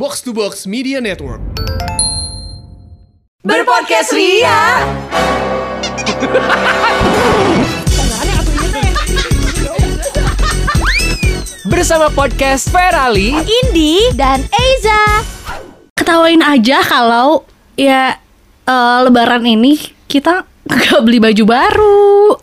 Box to Box Media Network. Berpodcast Ria. bersama podcast Ferali. Indi dan Eiza. Ketawain aja kalau ya eh, lebaran ini kita gak beli baju baru.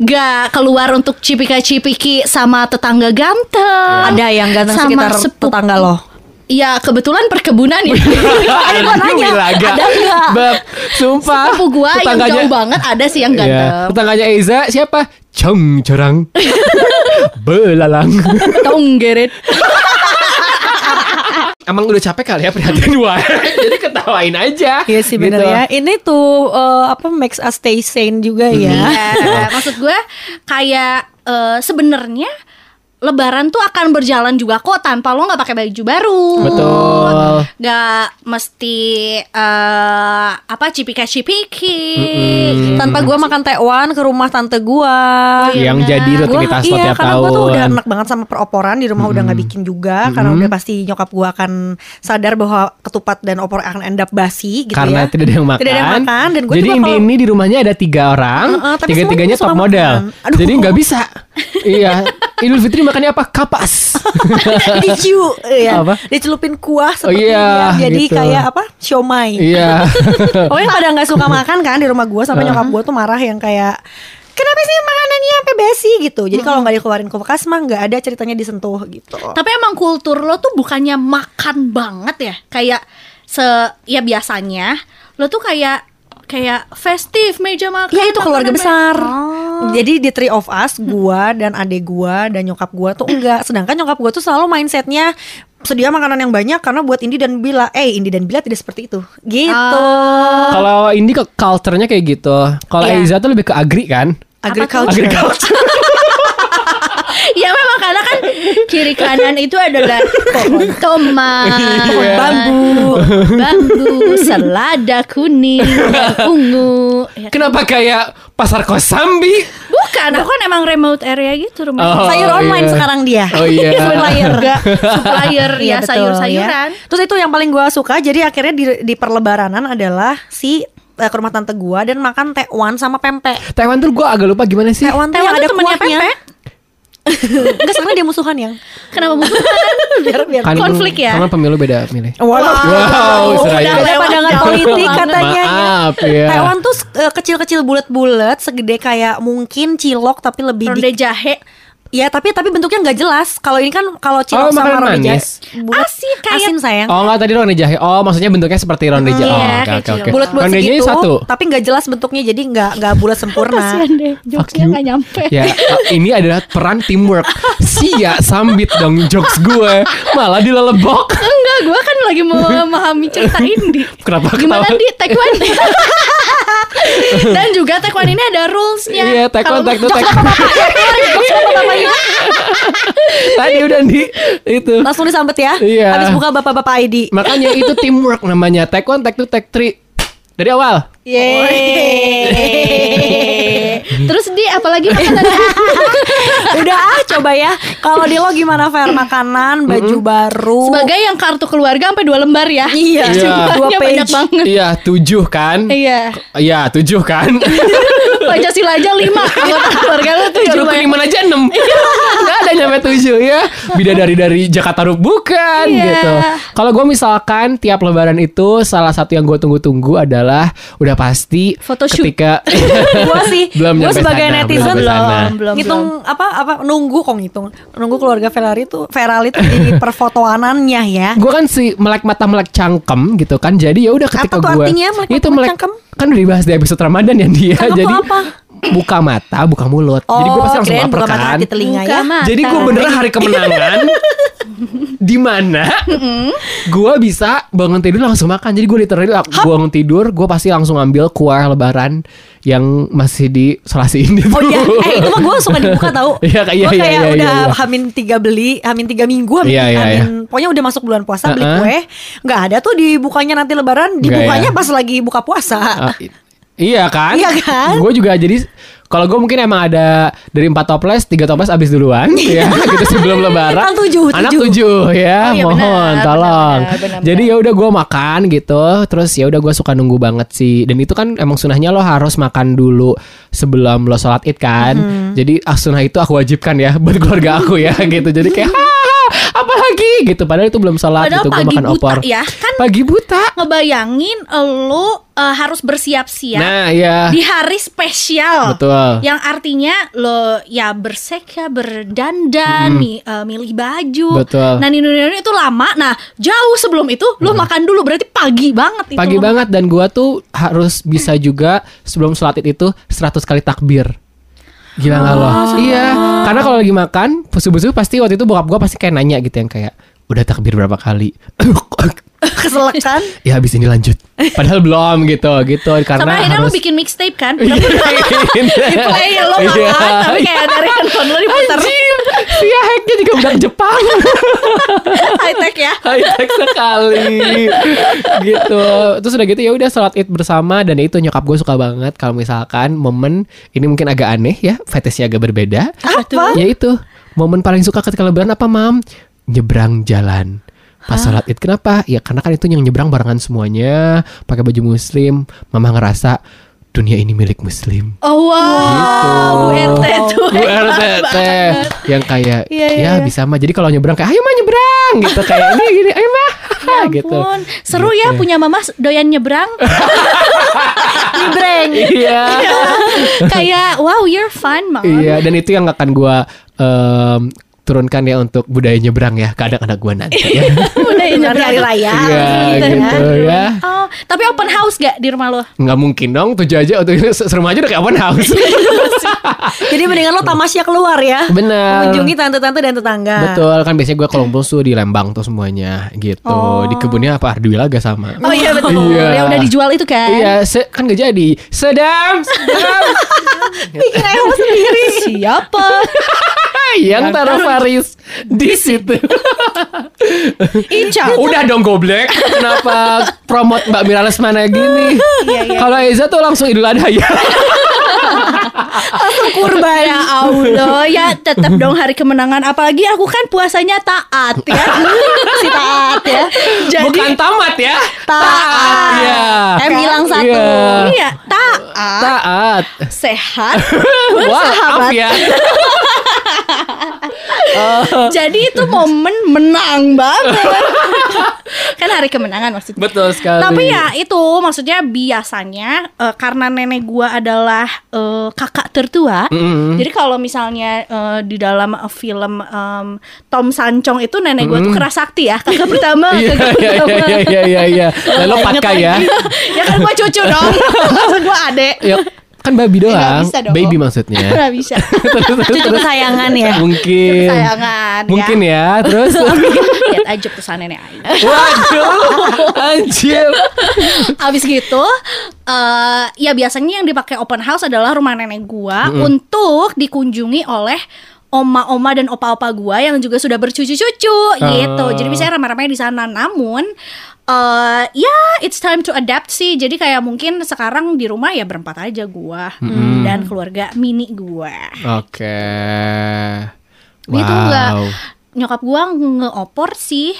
Gak keluar untuk cipika-cipiki sama tetangga ganteng. Ada yang ganteng Sama sekitar sepupu. tetangga lo. Ya kebetulan perkebunan ya. Ayo gua nanya, Wilaga. ada nggak? Bab, sumpah. Sepupu gua yang jauh banget ada sih yang Iya, ganteng. tetangganya Eiza siapa? Cong corang. Belalang. Tong geret. Emang udah capek kali ya prihatin gua. Jadi ketawain aja. Iya sih bener Gitu. ya. Ini tuh eh, apa makes us stay sane juga ya. Ya, maksud gue kayak eh, sebenarnya Lebaran tuh akan berjalan juga kok tanpa lo nggak pakai baju baru. Betul. Nggak mesti eh, apa cipika-cipiki. Tanpa gua makan tekwan ke rumah tante gua. Yang benar. jadi Gua- rutinitas lo iya, tiap karena tahun. gua tuh udah enak banget sama peroporan di rumah udah nggak bikin juga karena udah pasti nyokap gua akan sadar bahwa ketupat dan opor akan end up basi gitu Karena ya. tidak ada yang makan. Tidak ada yang makan dan gue Jadi ini ini di rumahnya ada tiga orang, tapi tiga tiganya top model. Aduh. Jadi nggak bisa. iya. Idul Fitri makannya apa? Kapas. Diciu, ya. Apa? dicelupin kuah seperti iya, dia. jadi gitu. kayak apa siomay iya. Pokoknya pada nggak suka makan kan di rumah gue sampai nyokap gue tuh marah yang kayak kenapa sih makanannya sampai basi gitu. Jadi kalau nggak dikeluarin ke bekas mah nggak ada ceritanya disentuh gitu. Tapi emang kultur lo tuh bukannya makan banget ya? Kayak se ya biasanya lo tuh kayak kayak festif meja makan. Ya itu keluarga besar. Oh. Jadi di three of us, gua dan adik gua dan nyokap gua tuh enggak. Sedangkan nyokap gua tuh selalu mindsetnya sedia makanan yang banyak karena buat Indi dan Bila. Eh Indi dan Bila tidak seperti itu. Gitu. Kalau ini ke culture-nya kayak gitu. Kalau Iya. Eiza tuh lebih ke agri kan? Agriculture. Agriculture. Ya memang karena kan kiri kanan itu adalah pohon tomat, Pohon bambu. bambu, selada kuning, ungu. Ya, Kenapa kayak pasar Kosambi? Bukan, aku kan emang remote area gitu rumah. Oh, Sayur online iya. sekarang dia. Oh iya. Supplier enggak, supplier ya Iya, betul, sayur-sayuran. ya. Terus itu yang paling gua suka. Jadi akhirnya di, di perlebaranan adalah si eh, ke rumah tante gua dan makan tekwan sama pempek. Taiwan tuh gue agak lupa gimana sih? Tekwan tuh Taiwan yang tuh ada temennya kuahnya. pempek. Enggak sekarang dia musuhan yang. Kenapa musuh? biar biar. Kan konflik ya? Karena pemilu beda milih. Wow, Wow. Beda pandangan politik katanya. ya. Maaf ya. Taiwan tuh eh, kecil-kecil bulat-bulat, segede kayak mungkin cilok tapi lebih Ronde di, jahe. Ya tapi tapi bentuknya nggak jelas. Kalau ini kan kalau cilok Oh, sama ronde jahe bulat- Asin, kayak- asin sayang. Oh enggak tadi ronde jahe. Oh maksudnya bentuknya seperti ronde jahe. Iya, Oh, oke oke cilok. oke. Bulat-bulat segitu, satu. tapi nggak jelas bentuknya jadi nggak nggak bulat sempurna. Kasian deh, jokesnya you. gak nyampe. Ya, oh, ini adalah peran teamwork. Sia sambit dong jokes gue. Malah dilelebok. Enggak, gue kan lagi mau memahami cerita Indi. Kenapa Gimana ketawa? di taekwondo? Dan juga taekwondo ini ada rulesnya. Iya, taekwondo, taekwondo, taekwondo. Tadi udah di itu. Langsung disambet ya. Iya. Habis buka bapak-bapak ID. Makanya itu teamwork namanya. Take two, take three. Dari awal. Yeay. Terus di apalagi makanan? Udah ah coba ya. Kalau di lo gimana Fer? Makanan, baju baru. Sebagai yang kartu keluarga sampai dua lembar ya. Iya, Iya. dua Jumlahnya banyak page. banget. Iya, tujuh kan? Iya. Iya, tujuh kan? Pancasila aja lima. Anggota keluarga lu tujuh. Banyak. kiriman aja enam Nggak ada nyampe tujuh ya Bidadari dari Jakarta Rup bukan Iya. gitu Kalau gue misalkan tiap lebaran itu Salah satu yang gue tunggu-tunggu adalah Udah pasti Photoshoot. Ketika gua sih Belum nyampe sebagai sana, netizen belum sana. belum, ngitung apa apa nunggu kok ngitung nunggu keluarga Ferrari tuh Ferrari tuh di perfotoanannya ya gue kan si melek mata melek cangkem gitu kan jadi ya udah ketika gue itu melek melek cangkem? kan udah dibahas di episode Ramadan ya dia Cangkem jadi apa? Buka mata buka mulut jadi gue pasti langsung lapar buka mata kan hati telinga Buka ya mata. Jadi gue beneran hari kemenangan di mana gue bisa bangun tidur langsung makan. Jadi gue literally la- bangun tidur, gue pasti langsung ambil kuah lebaran yang masih di selasiin itu. Oh iya, eh itu mah gue suka dibuka tau Iya, iya, Gue iya, kayak iya, udah iya, iya. hamin tiga beli, hamin tiga minggu, hamin, Iya, iya, hamin- pokoknya udah masuk bulan puasa beli Uh-uh. kue, nggak ada tuh dibukanya nanti lebaran, dibukanya ya? pas lagi buka puasa. I- Iya kan? Iya kan? Gue juga jadi Kalau gue mungkin emang ada dari empat toples, tiga toples abis duluan, ya gitu sebelum lebaran. Kan tujuh, Anak tujuh. tujuh ya, Oh, iya, mohon benar, tolong. benar, benar, benar, Jadi ya udah gue makan gitu, terus ya udah gue suka nunggu banget sih. Dan itu kan emang sunahnya lo harus makan dulu sebelum lo sholat id kan. Hmm. Jadi ah, sunah itu aku wajibkan ya buat keluarga aku ya gitu. Jadi kayak "Hahaha, apa lagi gitu. Padahal itu belum Padahal gitu gue makan buta opor. ya, kan Pagi buta. ngebayangin lo eh, harus bersiap-siap Nah ya di hari spesial. betul. Yang artinya lo ya berseka, berdandan, mi- eh, milih baju. Betul. Nah, nino itu lama. Nah, jauh sebelum itu lo makan dulu berarti pagi banget itu. Pagi banget dan gua tuh harus bisa juga sebelum sholat itu 100 kali takbir. Gila nggak lo? Iya, karena kalau lagi makan, subuh-subuh pasti waktu itu bokap gua pasti kayak nanya gitu yang kayak udah takbir berapa kali? Keselak kan? ya habis ini lanjut. Padahal belum gitu, gitu karena Sampai akhirnya harus lo bikin mixtape kan? Iya. play lo makan, Iya. tapi kayak dari handphone lo diputar Anjir, Sia hacknya juga budak Jepang. high tech ya. high tech sekali gitu terus udah gitu ya udah sholat id bersama dan itu nyokap gue suka banget kalau misalkan momen ini mungkin agak aneh ya fetishnya agak berbeda Apa? ya itu momen paling suka ketika lebaran apa mam nyebrang jalan pas sholat id kenapa ya karena kan itu yang nyebrang barengan semuanya pakai baju muslim mama ngerasa dunia ini milik muslim Oh wow, Gitu. Bu RT tuh. Bu RT yang kayak Iya, iya, ya iya. bisa mah jadi kalau nyebrang kayak ayo mah nyebrang gitu kayak ini gini ayo mah gitu Ampun, seru ya Gitu. punya mama doyan nyebrang. Nyebreng. iya kayak wow, you're fun, mom. iya dan itu yang akan gua em, turunkan ya untuk budaya nyebrang ya ke anak-anak gua nanti ya. Hari nyebrang. hari raya. Iya gitu ya Oh, tapi open house gak di rumah lo? nggak mungkin dong tujuh aja untuk serumah aja udah kayak open house Jadi mendingan lo tamasya keluar ya. bener Mengunjungi tante-tante dan tetangga. Betul kan biasanya gue kalau ngumpul tuh di Lembang tuh semuanya gitu Di kebunnya apa Ardiwilaga sama Oh iya betul. Iya. Ya udah dijual itu kan. Iya, se- kan gak jadi. Sedang, sedang. Bikin ayam sendiri. Siapa? Yang taruh Faris di situ. Ica. Udah dong goblek. Kenapa promote Mbak Mira Lesmana gini? Iya, iya. Kalau Eza tuh langsung Idul Adha ya. kurban ya Allah ya tetap dong hari kemenangan apalagi aku kan puasanya taat ya si taat ya jadi Bukan tamat ya. Taat. Iya. M hilang satu. Iya. iya taat Taat. sehat Wah, maaf ya. jadi itu momen menang banget kan hari kemenangan maksudnya Betul sekali. Tapi ya itu maksudnya biasanya eh, karena nenek gua adalah eh, kakak tertua. Mm-mm. Jadi kalau misalnya eh, di dalam eh, film em, Tom Sancong itu nenek gua tuh kerasakti ya, kakak pertama, Iya, kakak iya, pertama. iya, iya, iya, iya. Lalu Patka ya. ya kan gua cucu dong. Maksud gua adek. Ya, kan babi nggak doang. bisa dong. Baby maksudnya. Nggak bisa. Cucu kesayangan ya. Mungkin. Kesayangan ya. Mungkin ya. Terus Lihat aja pesan nenek. Waduh, anjir. Abis gitu, eh ya biasanya yang dipakai open house adalah rumah nenek gua untuk dikunjungi oleh oma-oma dan opa-opa gua yang juga sudah bercucu-cucu gitu. Jadi misalnya ramai-ramai di sana. Namun eh ya it's time to adapt sih. Jadi kayak mungkin sekarang di rumah ya berempat aja gua dan keluarga mini gua. Oke. Itu enggak nyokap gua ngeopor sih.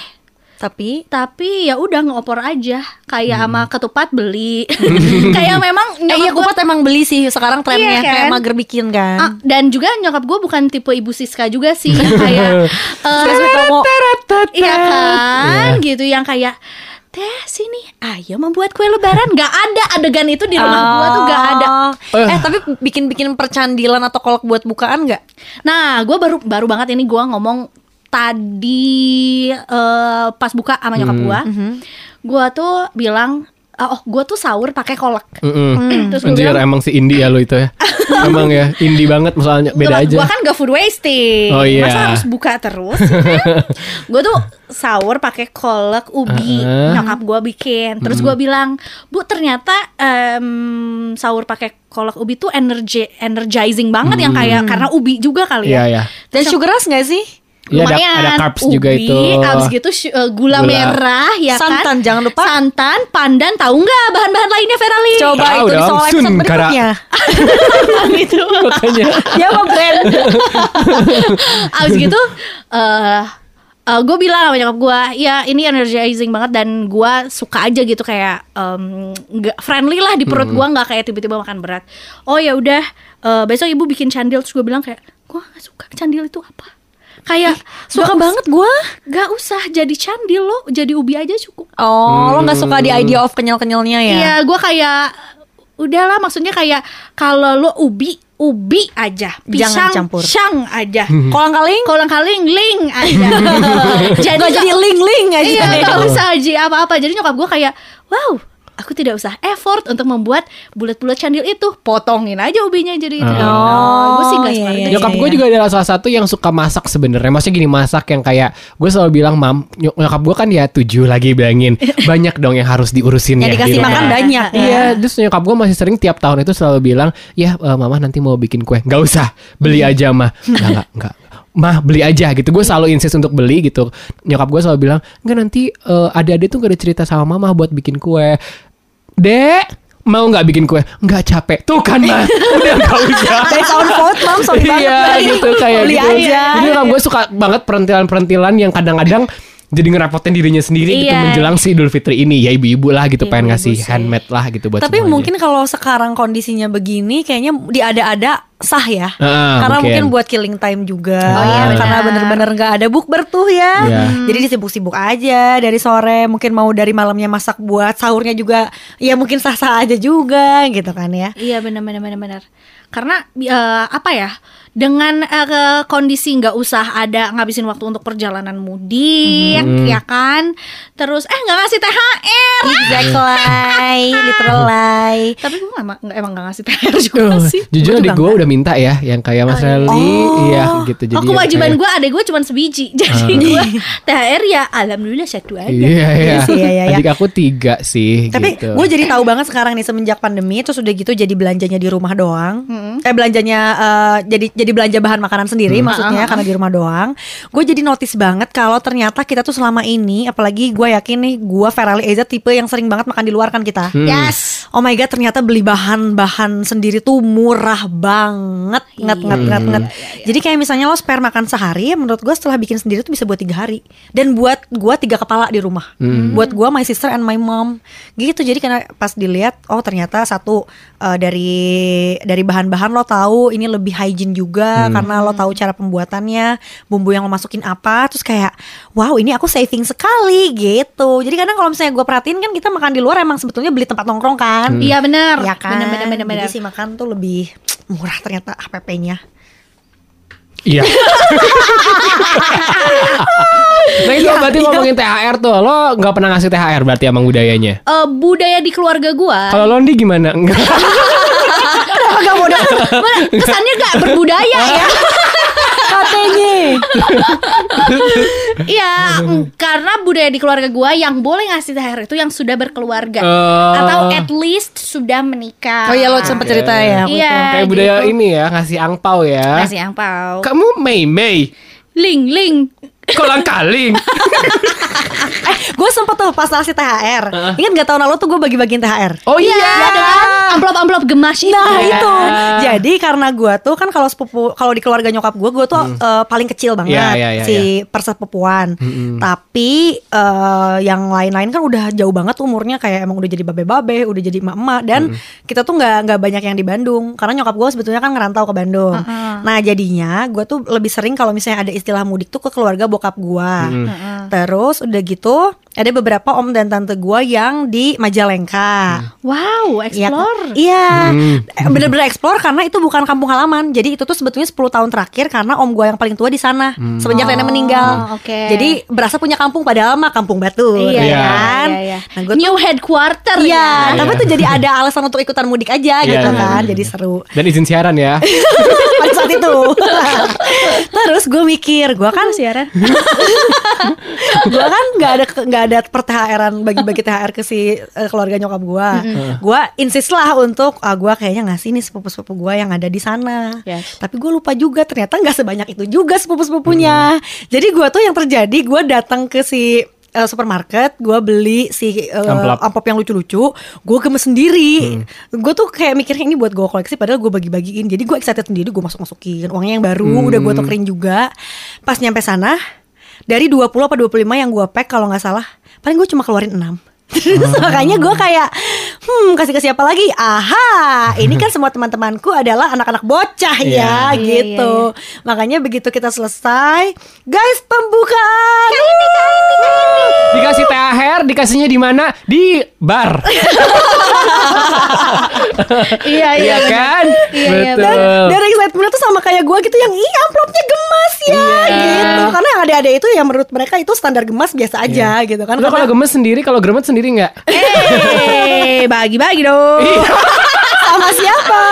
Tapi Tapi ya udah ngeopor aja kayak sama ketupat beli. kayak memang eh, iya kupat emang beli sih sekarang trennya Iya, kan? kayak mager bikin kan. Ah, dan juga nyokap gue bukan tipe ibu Siska juga sih kayak eh, promo. iya kan gitu yang kayak teh sini. Ayo membuat kue lebaran. Nggak ada adegan itu di rumah gua tuh nggak ada. Oh. Eh tapi bikin-bikin percandilan atau kolak buat bukaan nggak? nah gue baru baru banget ini gua ngomong tadi eh, pas buka sama nyokap gua. Gua tuh bilang "Ah, oh gua tuh sahur pakai kolak Mm-mm. Terus gua Anjir bilang- emang si Indi ya lo itu ya. emang ya Indi banget misalnya beda Nggak, aja. Gua kan gak food wasting. Oh, iya. Masa harus buka terus? gue tuh sahur pakai kolak ubi Uh-uh. nyokap gue bikin. Terus gue bilang, "Bu, ternyata em, sahur pakai kolak ubi tuh energi energizing banget yang kayak karena ubi juga kali Iya ya." ya. Dan sugar rush nggak sih? Iya, ada- ada carbs juga Ubi, itu. Abis gitu eh, gula, Gula. merah ya kan. Santan, jangan lupa. Santan, pandan, tahu nggak bahan-bahan lainnya Ferali? Coba Tahu itu di dong, soal Sun berikutnya. gitu. Makanya. Dia apa brand? Abis gitu eh gue bilang sama nyokap gue ya ini energizing banget dan gue suka aja gitu kayak em, nggak friendly lah di perut gue nggak kayak tiba-tiba makan berat oh ya udah eh, besok ibu bikin candil terus gue bilang kayak gue gak suka candil itu apa kayak Suka nggak banget gue. us- nggak usah jadi candil lo jadi ubi aja cukup Oh, lo nggak suka di idea of kenyal-kenyalnya ya? Iya, gue kayak udahlah maksudnya kayak kalau lo ubi ubi aja, Jangan pisang campur. syang aja, Kolang kaling? kolang kaling ling aja. Jadi Gak jadi ling-ling aja. Iya, gak usah Ji apa-apa. Jadi nyokap gue kayak, wow, aku tidak usah effort untuk membuat bulat-bulat candil itu. Potongin aja ubinya jadi itu. Oh, gue sih gak iya, seperti iya, itu. Nyokap gue juga adalah salah satu yang suka masak sebenarnya. Maksudnya gini masak yang kayak gue selalu bilang mam nyok- nyokap gue kan ya tujuh lagi bilangin banyak dong yang harus diurusin ya dikasih di rumah. makan banyak. Iya, terus nyokap gue masih sering tiap tahun itu selalu bilang, ya eh, mama nanti mau bikin kue, nggak usah beli aja mah, nggak nggak nggak, mah beli aja gitu. Gue selalu insist untuk beli gitu. Nyokap gue selalu bilang, nggak nanti eh, adik-adik tuh gak ada cerita sama mama buat bikin kue. Dek, mau nggak bikin kue? Nggak capek, tuh kan mah, udah nggak usah. Based on vote, mam, sorry banget. Iya gitu kayak Beli gitu. aja. Jadi nyokap gue suka banget perintilan-perintilan yang kadang-kadang jadi ngerepotin dirinya sendiri gitu Iya. menjelang si Idul Fitri ini ya ibu-ibu lah gitu pengen Ibu-ibu ngasih sih. handmade lah gitu buat Tapi semuanya. mungkin kalau sekarang kondisinya begini, kayaknya diada-ada sah ya. Ah, karena mungkin. mungkin. buat killing time juga. Oh, iya, karena benar. bener-bener nggak ada bukber tuh ya. Iya. Jadi disibuk-sibuk aja dari sore. Mungkin mau dari malamnya masak buat sahurnya juga. Ya mungkin sah-sah aja juga gitu kan ya. Iya benar benar benar benar. Karena eh, apa ya? Dengan ke- kondisi nggak usah ada ngabisin waktu untuk perjalanan mudik, ya kan? Terus eh nggak ngasih THR. Exactly, literally. Tapi gue emang emang nggak ngasih THR juga Tuh, sih. jujur Gua adik juga gue udah minta ya yang kayak Mas Rally iya gitu jadi oh kewajiban kayak- gue adek gue cuma sebiji Jadi gue THR ya alhamdulillah satu aja Iya iya. iya, iya, iya. Adik aku tiga sih Tapi gitu. gue jadi tahu banget sekarang nih semenjak pandemi terus udah gitu jadi belanjanya di rumah doang. Eh belanjanya eh, jadi jadi belanja bahan makanan sendiri maksudnya karena di rumah doang. Gue jadi notice banget kalau ternyata kita tuh selama ini apalagi gue yakin nih gue Ferali Eza tipe yang sering banget makan di luar kan kita. Yes Oh my god ternyata beli bahan-bahan sendiri tuh murah banget nget nget nget nget. Jadi kayak misalnya lo spare makan sehari ya menurut gue setelah bikin sendiri tuh bisa buat tiga hari dan buat gue tiga kepala di rumah. Buat gue my sister and my mom gitu. Jadi karena pas dilihat oh ternyata satu eh, dari dari bahan-bahan lo tahu ini lebih hygiene juga karena lo tahu cara pembuatannya bumbu yang lo masukin apa terus kayak wow ini aku saving sekali gitu. Jadi kadang kalau misalnya gue perhatiin kan kita makan di luar emang sebetulnya beli tempat nongkrong kan. Iya benar. Ya kan? Benar benar benar Jadi sih makan tuh lebih murah ternyata HPP-nya Iya. nah itu Iya, berarti iya. ngomongin THR tuh Lo nggak pernah ngasih THR berarti emang budayanya? Eh, budaya di keluarga gue Kalau Londi gimana? Enggak bodoh. Mana, kesannya gak berbudaya ya katanya. Iya Karena budaya di keluarga gue Yang boleh ngasih THR itu yang sudah berkeluarga. Oh. Atau at least sudah menikah. Oh iya lo sempet cerita ya Iya. Kayak budaya gitu. ini ya Ngasih angpau ya. Ngasih angpau. Kamu Mei Mei. Ling ling Kolang kaling. Gue sempet tuh pas ngasih THR Ingat gak tahun lalu tuh gue bagi-bagiin THR Oh iya. Iya dengan amplop-amplop gemas itu. Nah Iya. itu. Jadi karena gue tuh kan kalau sepupu Kalau di keluarga nyokap gue Gue tuh eh, paling kecil banget Iya, iya, iya, Si persepupuan Tapi eh, Yang lain-lain kan udah jauh banget umurnya Kayak emang udah jadi babe-babe Udah jadi emak-emak Dan kita tuh gak, nggak banyak yang di Bandung Karena nyokap gue sebetulnya kan ngerantau ke Bandung. Nah jadinya Gue tuh lebih sering Kalau misalnya ada istilah mudik tuh Ke keluarga bokap gue Terus udah gitu Ada beberapa om dan tante gue Yang di Majalengka Wow Iya, explore Iya, Eh, bener-bener explore karena itu bukan kampung halaman. Jadi itu tuh sebetulnya 10 tahun terakhir karena om gue yang paling tua di sana semenjak nenek Oh, meninggal. oke. Jadi berasa punya kampung padahal mah kampung Batur, Iya, ya Iya. kan? iya, iya. Nah, gue New headquarter Iya, ya. tapi tuh jadi ada alasan untuk ikutan mudik aja Iya, gitu iya, kan. iya. Jadi seru. Dan izin siaran ya Pada saat itu. Terus gue mikir, gue kan siaran gue kan nggak ada nggak ada per THR-an bagi-bagi THR ke si eh, keluarga nyokap gue, gue insist lah untuk ah gue kayaknya ngasih nih sepupu-sepupu gue yang ada di sana. Yes. Tapi gue lupa juga ternyata nggak sebanyak itu juga sepupu-sepupunya. Jadi gue tuh yang terjadi gue datang ke si eh, supermarket, gue beli si eh, Amplop. amplop yang lucu-lucu, gue gemes sendiri. Gue tuh kayak mikirnya ini buat gue koleksi, padahal gue bagi-bagiin. Jadi gue excited sendiri, gue masuk-masukin uangnya yang baru, udah gue tukerin juga. Pas nyampe sana, dari 20 apa 25 yang gue pack kalau nggak salah, paling gue cuma keluarin 6 Terus makanya gue kayak Hmm kasih ke siapa lagi Aha Ini kan semua teman-temanku adalah anak-anak bocah ya Iya. Gitu Makanya begitu kita selesai Guys pembukaan Dikasih THR, dikasihnya di mana? Di bar. Iya Iya kan? Iya, iya, Betul. Dan dari excitementnya tuh sama kayak gue gitu Yang iya amplopnya gemas ya Iya. Gitu Karena yang ada-ada itu yang menurut mereka itu standar gemas biasa aja gitu kan Lo kalau gemes sendiri, kalau gemet sendiri nggak? Eh, bagi-bagi dong. Sama siapa?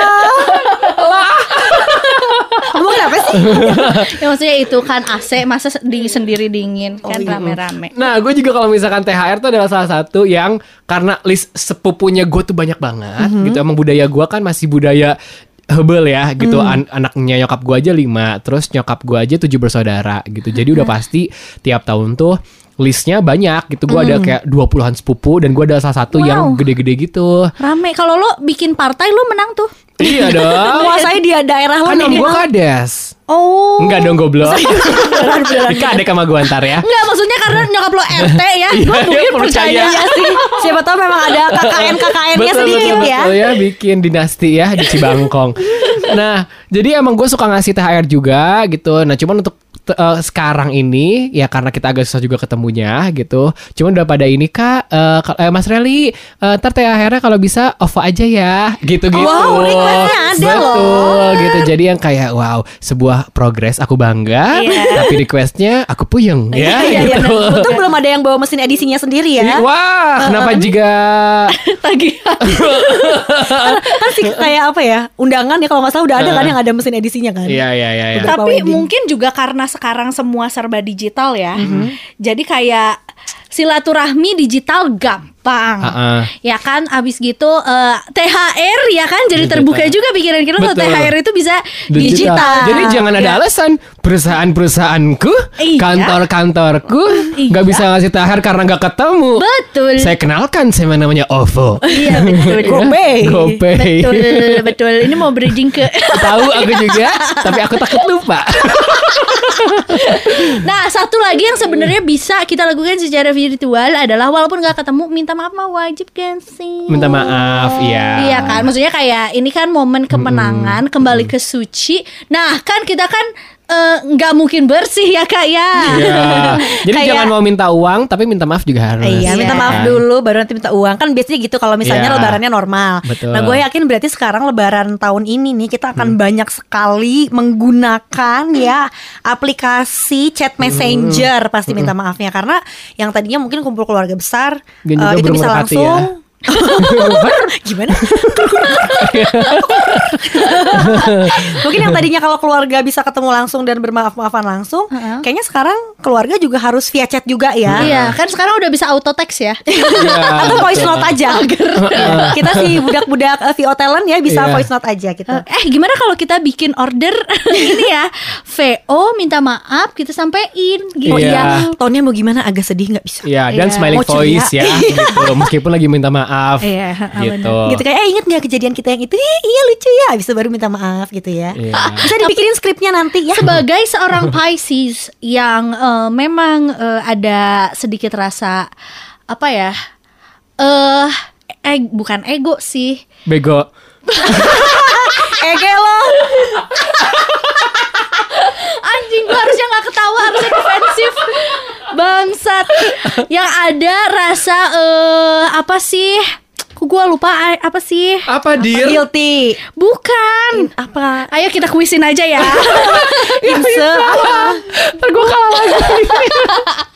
Kamu kenapa sih? ya maksudnya itu kan AC masa di sendiri dingin kan iya. rame-rame. Nah, gue juga kalau misalkan THR tuh adalah salah satu yang karena list sepupunya gue tuh banyak banget, Mhm. gitu. Emang budaya gue kan masih budaya hebel ya, gitu. Mhm. An- anaknya nyokap gue aja lima, terus nyokap gue aja tujuh bersaudara, gitu. Jadi Mhm. udah pasti tiap tahun tuh listnya banyak, gitu. Gue Mhm. ada kayak 20-an sepupu dan gue ada salah satu yang Wow. gede-gede gitu. Rame. Kalau lo bikin partai lo menang tuh. Iya dong. Menguasai dia daerah lo Kan om gue kades. Oh. Enggak dong goblok. Ika adek sama gue ntar ya. Enggak maksudnya karena nyokap lo RT ya. Iya, Gue mungkin iya, percaya. percaya. sih. Siapa tahu memang ada KKN KKN-nya sedikit betul, ya. betul ya bikin dinasti ya di Cibangkong. nah, jadi emang gue suka ngasih THR juga gitu. Nah, cuman untuk eh, sekarang ini ya karena kita agak susah juga ketemunya gitu. Cuman udah pada ini kak, eh, kal- eh, Mas Reli, eh, ntar THR-nya kalau bisa OVO aja ya, gitu-gitu. Wow, requestnya ada loh. Betul, gitu. Jadi yang kayak wow, sebuah progres aku bangga, Iya. tapi requestnya aku puyeng ya, Iya, iya, gitu. benar. Untung belum ada yang bawa mesin edisinya sendiri ya. Wah, kenapa jika Tagihan. kan sih kayak apa ya? Undangan ya kalau nggak salah udah ada kan yang ada mesin edisinya kan. Iya iya iya. iya. Tapi wedding. mungkin juga karena sekarang semua serba digital ya. Mm-hmm. Jadi kayak silaturahmi digital gampang. Ha-ha. Ya kan abis gitu eh, THR ya kan jadi Digital. terbuka juga pikiran kita kalau. THR itu bisa digital. Jadi jangan ada Ya. alasan perusahaan-perusahaanku, Iya. kantor-kantorku Iya. nggak bisa ngasih THR karena nggak ketemu. Betul. Saya kenalkan saya namanya OVO. Iya betul. GoPay. GoPay. Betul, betul. Ini mau bridging ke Tahu aku juga, tapi aku takut lupa. Nah, satu lagi yang sebenarnya bisa kita lakukan secara virtual adalah walaupun nggak ketemu, minta maaf mah wajib kan sih. Minta maaf, iya. Iya kan, maksudnya kayak ini kan momen kemenangan, kembali ke suci. Nah, kan kita kan eh, nggak mungkin bersih ya kak ya. Iya. Jadi Kayak- jangan mau minta uang, tapi minta maaf juga harus. Iya, minta Iya. maaf dulu baru nanti minta uang. Kan biasanya gitu kalau misalnya Iya. lebarannya normal. Betul. Nah, gue yakin berarti sekarang lebaran tahun ini nih kita akan Hmm. banyak sekali menggunakan ya aplikasi chat messenger pasti minta maafnya karena yang tadinya mungkin kumpul keluarga besar Dan juga itu bisa merpati langsung ya. Gimana? Mungkin yang tadinya kalau keluarga bisa ketemu langsung dan bermaaf-maafan langsung, kayaknya sekarang keluarga juga harus via chat juga ya. Iya, kan sekarang udah bisa auto text ya. Iya, Atau voice note aja. kita sih budak-budak uh, VO talent ya bisa Iya. voice note aja gitu. Eh, gimana kalau kita bikin order ini ya? VO minta maaf kita sampein gitu. Oh Iya. iya, tonnya mau gimana agak sedih nggak bisa. Iya, dan Iya. smiling voice ya, gitu. Meskipun lagi minta maaf, Iya, gitu. Gitu kayak eh inget nggak kejadian kita yang itu? Eh, iya lucu ya. Bisa baru minta maaf gitu ya. Iya. Bisa dibikinin skripnya nanti ya. Sebagai seorang Pisces yang eh, memang eh, ada sedikit rasa apa ya? Eh eh bukan ego sih. Bego. Ege lo. Anjing gue harusnya nggak ketawa harusnya defensif. Bangsat. Yang ada rasa eh apa sih gue lupa apa sih Apa dir? Guilty. Bukan Apa? Ayo kita kuisin aja ya Inse. Ntar gue kalah lagi.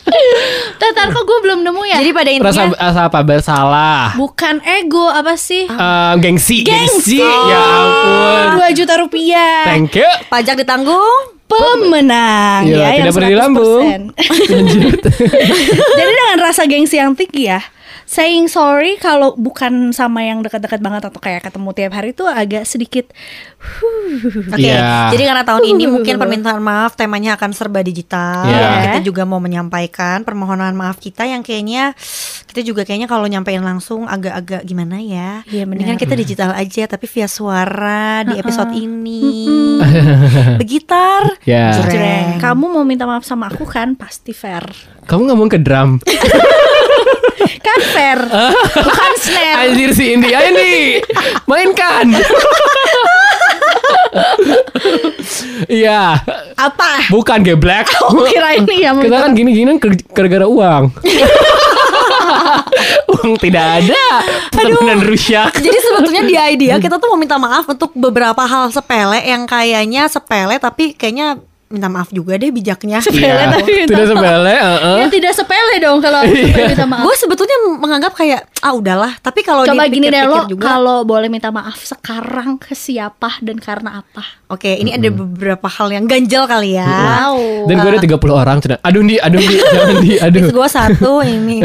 Tatar kok gue belum nemu ya Jadi pada Rasa, intinya rasa apa? Bersalah. Bukan ego apa sih Eh, gengsi, Gengsi. Ya ampun. 2 juta rupiah Thank you. pajak ditanggung. pemenang Iya, ya yang tidak pernah dilambung. 100%. Lanjut. Jadi dengan rasa gengsi yang tinggi ya, saying sorry kalau bukan sama yang dekat-dekat banget atau kayak ketemu tiap hari itu agak sedikit Oke, Iya. jadi karena tahun ini mungkin permintaan maaf temanya akan serba digital. Iya. Kita juga mau menyampaikan permohonan maaf kita yang kayaknya kita juga kayaknya kalau nyampein langsung agak-agak gimana ya. Iya, benar. Mendingan kita digital aja tapi via suara di episode ini. Begitar. Ya. Jreng. Jreng. Kamu mau minta maaf sama aku kan? Pasti fair. Kamu ngomong ke drum. Kan fair. bukan snare. Anjir si Indi, ayo nih, mainkan. Iya, Apa? bukan geblek. Aku kira ini ya Kita kan gini-gini gara-gara uang. uang tidak ada. Pertemanan rusyak. Jadi sebetulnya di idea kita tuh mau minta maaf untuk beberapa hal sepele yang kayaknya sepele tapi kayaknya minta maaf juga deh bijaknya. Sepele Iya, tapi minta tidak maaf. sepele. heeh. Ya tidak sepele dong kalau aku Iya. minta maaf. Gue sebetulnya menganggap kayak ah udahlah, tapi kalau Coba gini deh lo kalau boleh minta maaf sekarang ke siapa dan karena apa? Oke, ini ada beberapa hal yang ganjel kali ya. Wow. Dan gue ada 30 orang cina. Aduh di, aduh di, jangan di, aduh. Gue satu ini.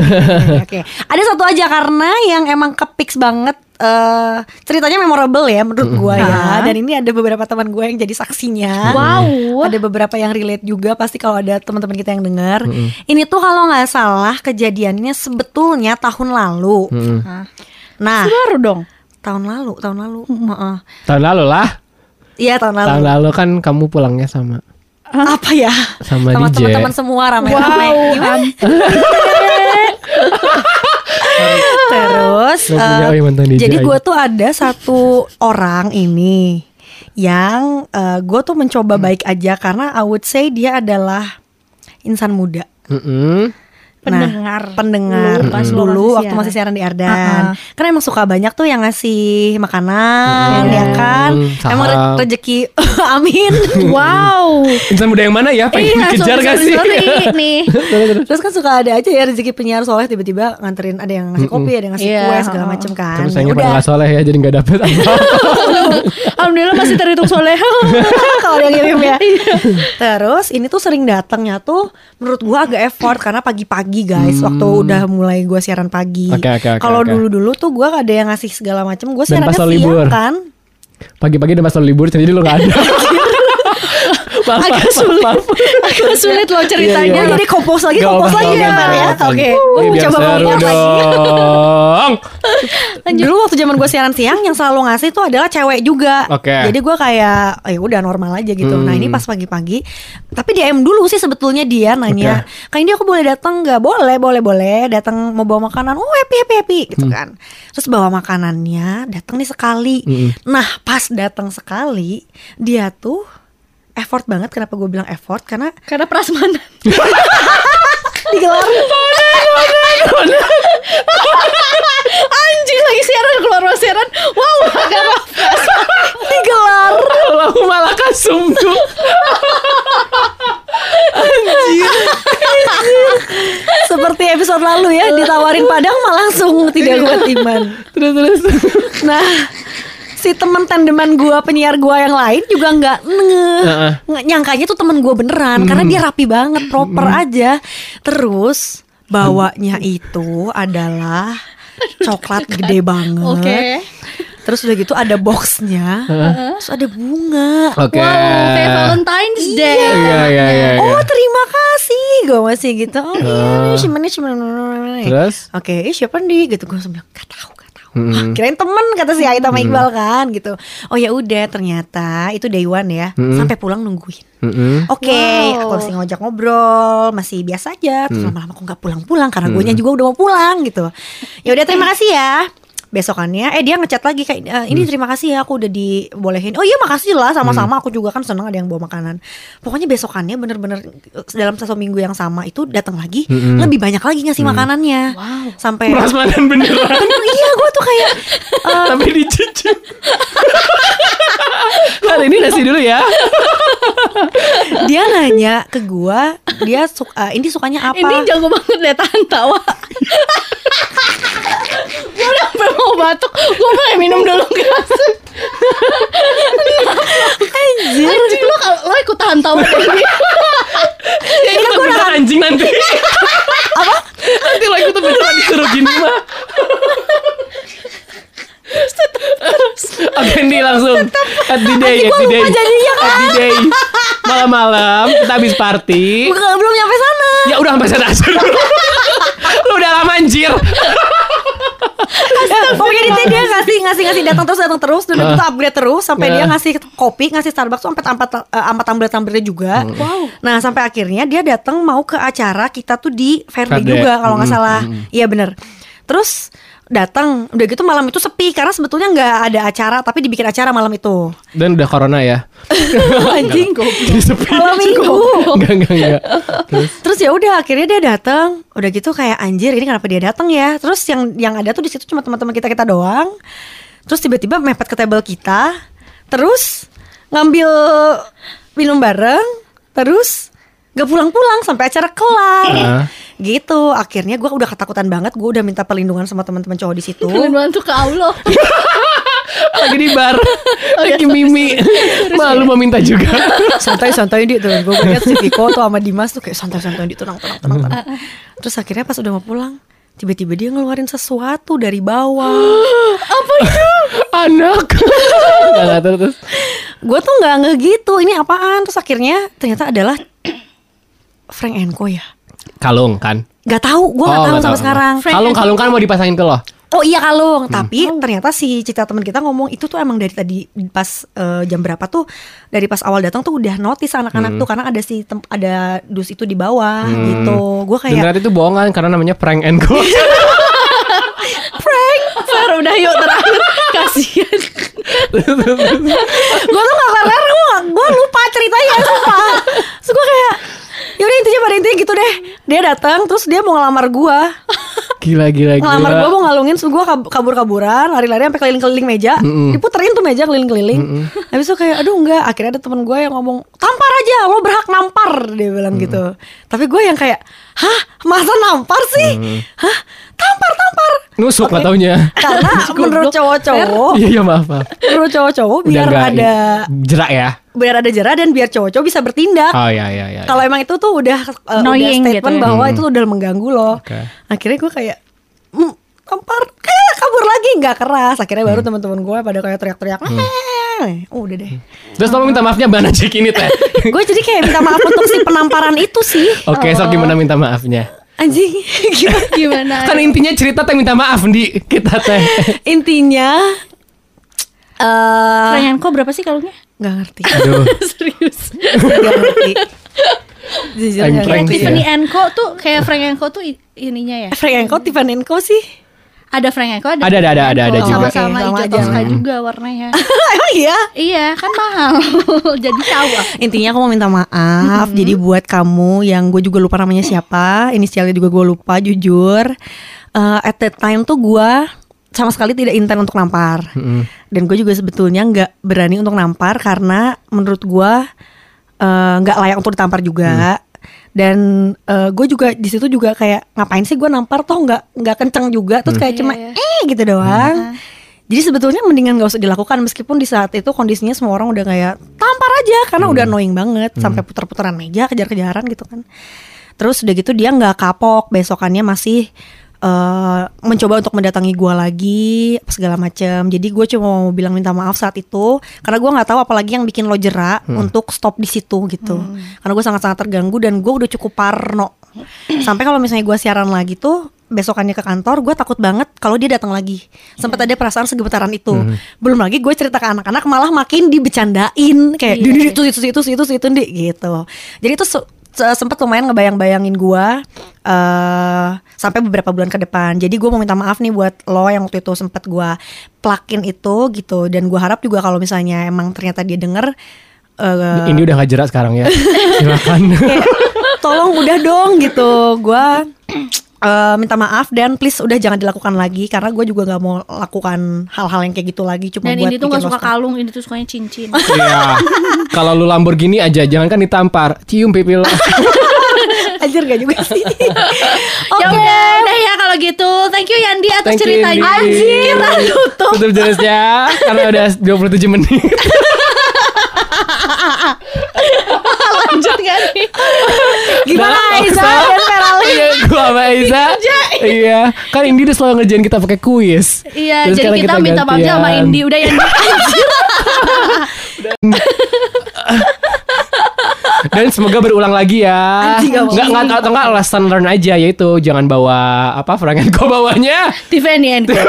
Oke, ada satu aja karena yang emang kepix banget. Eh ceritanya memorable ya menurut gue ya. Dan ini ada beberapa teman gue yang jadi saksinya. Wow. Ada beberapa yang relate juga pasti kalau ada teman-teman kita yang dengar. Ini tuh kalau nggak salah kejadiannya sebetulnya tahun lalu. Hah. Nah, Baru dong. tahun lalu, tahun lalu. Heeh. Tahun lalu lah. Iya tahun lalu. Tahun lalu kan kamu pulangnya sama Apa ya? sama, Sama teman-teman semua ramai-ramai. Wow. Terus eh, DJ jadi gue tuh ada satu orang ini yang gue tuh mencoba baik aja karena I would say dia adalah insan muda. Mm-mm. Pendengar. Nah, pendengar Dulu pas dulu masih waktu masih siaran di Ardan. Uh-uh. Karena emang suka banyak tuh yang ngasih makanan, Mm-mm. ya kan. Saham. Emang re- rezeki, amin. Wow. Insan muda yang mana ya? Pengen Iya, dikejar sorry, gak sih? sorry, nih. Terus kan suka ada aja ya rezeki penyiar soleh tiba-tiba nganterin ada yang ngasih kopi, ada yang ngasih Iya, kue segala macem kan. Terus Ya pada udah. gak soleh ya jadi gak dapet apa Alhamdulillah masih terhitung soleh. kalau dia ngirim ya. Iya. Terus ini tuh sering datangnya tuh menurut gua agak effort karena pagi-pagi guys waktu udah mulai gua siaran pagi. Hmm. Oke, oke, oke, Kalau oke. dulu-dulu tuh gua ada yang ngasih segala siarannya pas lo siang libur. kan. Pagi-pagi dan pas libur jadi lo gak ada Agak sulit. Agak sulit loh ceritanya. Iya, jadi kompos lagi, kompos lagi ya, gak ya. Oke, mau biar coba mengulang lagi. Dulu waktu zaman gue siaran siang yang selalu ngasih tuh adalah cewek juga. Oke. Jadi gue kayak ya udah normal aja gitu. Nah ini Hmm. pas pagi-pagi, tapi DM dulu sih sebetulnya dia nanya, kak ini aku boleh datang nggak? Boleh, boleh, boleh. Datang mau bawa makanan. Oh happy, happy, happy gitu kan. Terus bawa makanannya, datang nih sekali. Hmm. Nah pas datang sekali, dia tuh effort banget. Kenapa gue bilang effort? Karena Karena prasmanan. digelar Anjing lagi siaran keluar ruang siaran. Wow, karena digelar aku malah kasum tuh seperti episode lalu ya ditawarin Padang malah langsung tidak kuat iman. Terus terus Nah, si teman tandeman gua penyiar gua yang lain juga nggak nge- nyangkanya tuh teman gua beneran karena dia rapi banget, proper aja. Terus bawanya itu adalah coklat gede banget. Oke. Terus udah gitu ada boxnya, terus ada bunga. Oke Wow, kayak Valentine's Day. Iya iya iya iya. Oh terima kasih, gue masih gitu. Oh iya, simpannya simpan. Terus? Oke, eh, siapa nih? Gitu gue langsung bilang, gak tahu, Mm-mm. Kirain temen kata si Aita sama Iqbal kan gitu. Oh ya udah ternyata itu day one ya. Mm-mm. Sampai pulang nungguin. Mm-mm. Oke, Wow. aku masih ngojak ngobrol, masih biasa aja. Terus lama-lama aku nggak pulang-pulang karena gue juga udah mau pulang gitu. Ya udah terima kasih ya. Besokannya, eh dia ngechat lagi kayak "Eh, ini terima kasih ya aku udah dibolehin. Oh iya makasih lah sama-sama. Aku juga kan seneng ada yang bawa makanan. Pokoknya besokannya bener-bener eh, dalam satu minggu yang sama itu datang lagi Mm-mm. lebih banyak lagi ngasih makanannya. Wow. Sampai Prasmanan beneran iya gue tuh kayak eh, Tapi dicicip Hari ini nasi dulu ya dia nanya ke gua dia suka ini sukanya apa Ini jago banget deh tahan tawa. gue udah mau batuk. Gue mau minum dulu guys. Anjing lo lo ikut tahan tawa ini. Ya itu beneran anjing nanti. Apa? Nanti lo itu beneran disuruh gini mah. Oke nih langsung at the day, at the day, at the day. Malam-malam kita habis party. Bukan, belum nyampe sana. Ya udah sampai sana dulu. Lu udah lama anjir. Ya, pokoknya dia, dia ngasih ngasih ngasih datang terus datang terus dan itu upgrade terus sampai dia ngasih kopi ngasih Starbucks tuh empat empat eh, empat tumbler tumblernya juga. Wow. Nah sampai akhirnya dia datang mau ke acara kita tuh di Fairday. juga kalau nggak salah. Iya bener. Terus datang udah gitu malam itu sepi karena sebetulnya nggak ada acara tapi dibikin acara malam itu. Dan udah corona ya. Anjing Jadi sepi. malam minggu. Enggak, enggak, enggak. Terus Terus ya udah akhirnya dia datang, udah gitu kayak anjir ini kenapa dia datang ya? Terus yang yang ada tuh di situ cuma teman-teman kita kita doang. Terus tiba-tiba mepet ke table kita, terus ngambil minum bareng, terus gak pulang-pulang sampai acara kelar. Ah. Gitu, akhirnya gue udah ketakutan banget, gue udah minta perlindungan sama teman-teman cowok di situ. Perlindungan tuh ke Allah. lagi di bar, lagi mimi. Malu mau minta juga. santai-santai di tuh gue lihat si Viko tuh sama Dimas tuh kayak santai-santai di tenang tenang tenang tenang terus akhirnya pas udah mau pulang tiba-tiba dia ngeluarin sesuatu dari bawah Anak. Enggak, enggak, terus, gue tuh nggak nge gitu ini apaan terus akhirnya ternyata adalah Frank Enko ya Kalung kan? nggak tahu gue Oh, tahu sampai tahu. sekarang Kalung kalung kan mau dipasangin ke lo. oh iya kalung tapi ternyata si Cita teman kita ngomong itu tuh emang dari tadi pas eh, jam berapa tuh dari pas awal datang tuh udah notice anak-anak tuh karena ada si tem- ada dus itu di bawah gitu gue Dan kayak ternyata itu bohongan karena namanya prank and go. prank Fer udah yuk terakhir. Kasihan. gue tuh gak kelar gue gue lupa ceritanya sumpah terus gue kayak yaudah intinya pada intinya gitu deh. Dia datang terus dia mau ngelamar gue Gila gila gila. ngelamar gue mau ngalungin gue kabur kaburan lari-lari sampai keliling-keliling meja. Diputerin tuh meja keliling-keliling. Habis itu kayak aduh enggak. Akhirnya ada temen gue yang ngomong tampar aja lo berhak nampar dia bilang gitu. Tapi gue yang kayak hah masa nampar sih hah tampar tampar Nusuk lah taunya. karena menurut cowok-cowok Iya iya maaf maaf. menurut cowok-cowok biar nggak ada jerak ya. biar ada jerah dan biar cowok-cowok bisa bertindak Oh iya iya iya. Kalau emang itu tuh udah uh, udah Annoying statement gitu ya. bahwa itu udah mengganggu loh. Oke. Akhirnya gue kayak mm, tampar eh, kabur lagi nggak keras. Akhirnya baru teman-teman gue pada kayak teriak-teriak. Oh, udah deh. Terus tolong minta maafnya mana cek ini teh. gue jadi kayak minta maaf untuk si penamparan itu sih. Oke, sok gimana minta maafnya? Anjing. Gimana? Gimana? Kan intinya cerita teh minta maaf di kita teh. Intinya eh Frank Enko berapa sih kalungnya? nggak ngerti. Aduh. Serius. Nggak ngerti. Jujur Frank Frank Tiffany ya. Enko tuh kayak Frank Enko tuh ininya ya. Frank Enko, Tiffany Enko sih. Ada Frank Enko, ada Ada, ada, ada, ada, ada juga. Sama-sama sama hijau aja. toska juga warnanya. Emang iya? iya, kan mahal. Jadi tahu. Intinya aku mau minta maaf. Jadi buat kamu yang gue juga lupa namanya siapa, inisialnya juga gue lupa jujur. Eh, at that time tuh gue sama sekali tidak intent untuk nampar. Dan gue juga sebetulnya nggak berani untuk nampar karena menurut gue eh, nggak layak untuk ditampar juga. Dan gue juga di situ juga kayak ngapain sih gue nampar? Toh nggak nggak kenceng juga. Terus kayak cuma Iya, eh gitu doang. Jadi sebetulnya mendingan gak usah dilakukan meskipun di saat itu kondisinya semua orang udah kayak tampar aja karena udah annoying banget. Sampai putar-putaran meja kejar-kejaran gitu kan. Terus udah gitu dia nggak kapok besokannya masih eh, mencoba untuk mendatangi gua lagi apa segala macam. Jadi gue cuma mau bilang minta maaf saat itu karena gua nggak tahu apalagi yang bikin lo jerak untuk stop di situ gitu. Karena gue sangat-sangat terganggu dan gue udah cukup parno. Sampai kalau misalnya gua siaran lagi tuh besokannya ke kantor gue takut banget kalau dia datang lagi sempat ada perasaan segemetaran itu belum lagi gue cerita ke anak-anak malah makin dibecandain kayak Iya, "Di, di, iya. itu itu itu itu itu itu gitu jadi itu sempat lumayan ngebayang-bayangin gue eh sampai beberapa bulan ke depan jadi gue mau minta maaf nih buat lo yang waktu itu sempat gue plakin itu gitu dan gue harap juga kalau misalnya emang ternyata dia denger eh, Ini udah gak jerak sekarang ya. Silakan. tolong udah dong gitu gue eh, minta maaf dan please udah jangan dilakukan lagi karena gue juga nggak mau lakukan hal-hal yang kayak gitu lagi cuma Dan buat ini tuh gak suka kalung, ini tuh sukanya cincin. Iya. Kalau lu Lamborghini aja jangan kan ditampar, cium pipi lo. Anjir gak juga sih. Ya udah, udah ya kalau gitu. Thank you Yandi atas Thank you, ceritanya. Indi. Kita tutup. Tutup jelasnya karena udah 27 menit. Lanjut gak nih? Gimana Aiza. dan sama Aiza. Iya, kan Indi udah selalu ngerjain kita pakai kuis. Iya, Terus jadi sekarang kita, minta maaf sama. Indi. Udah Yandi. Anjir. Dan semoga berulang lagi ya. Enggak enggak atau enggak lesson learn aja yaitu jangan bawa apa Frankenko bawanya. Tiffany and Co.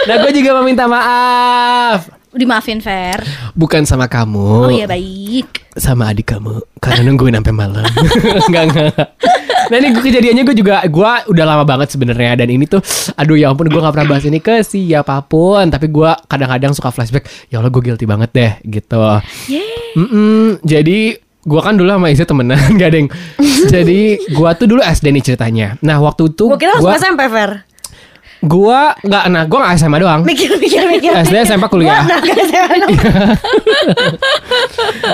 Nah, gue juga meminta maaf. Dimaafin Fer. Bukan sama kamu. Oh iya baik. sama adik kamu karena nungguin sampai malam. enggak enggak. Nah ini gua- kejadiannya gue juga gue udah lama banget sebenarnya dan ini tuh aduh ya ampun gue nggak pernah bahas ini ke siapa pun tapi gue kadang-kadang suka flashback ya Allah gue guilty banget deh gitu. Mm-mm, jadi gue kan dulu sama Isa temenan gak deng. jadi gue tuh dulu SD nih ceritanya. Nah waktu itu Gue kira gua- SMP Fer. Gua nggak, nah gue nggak SMA doang. Mikir mikir mikir. SD SMP kuliah. Gua SMA dong.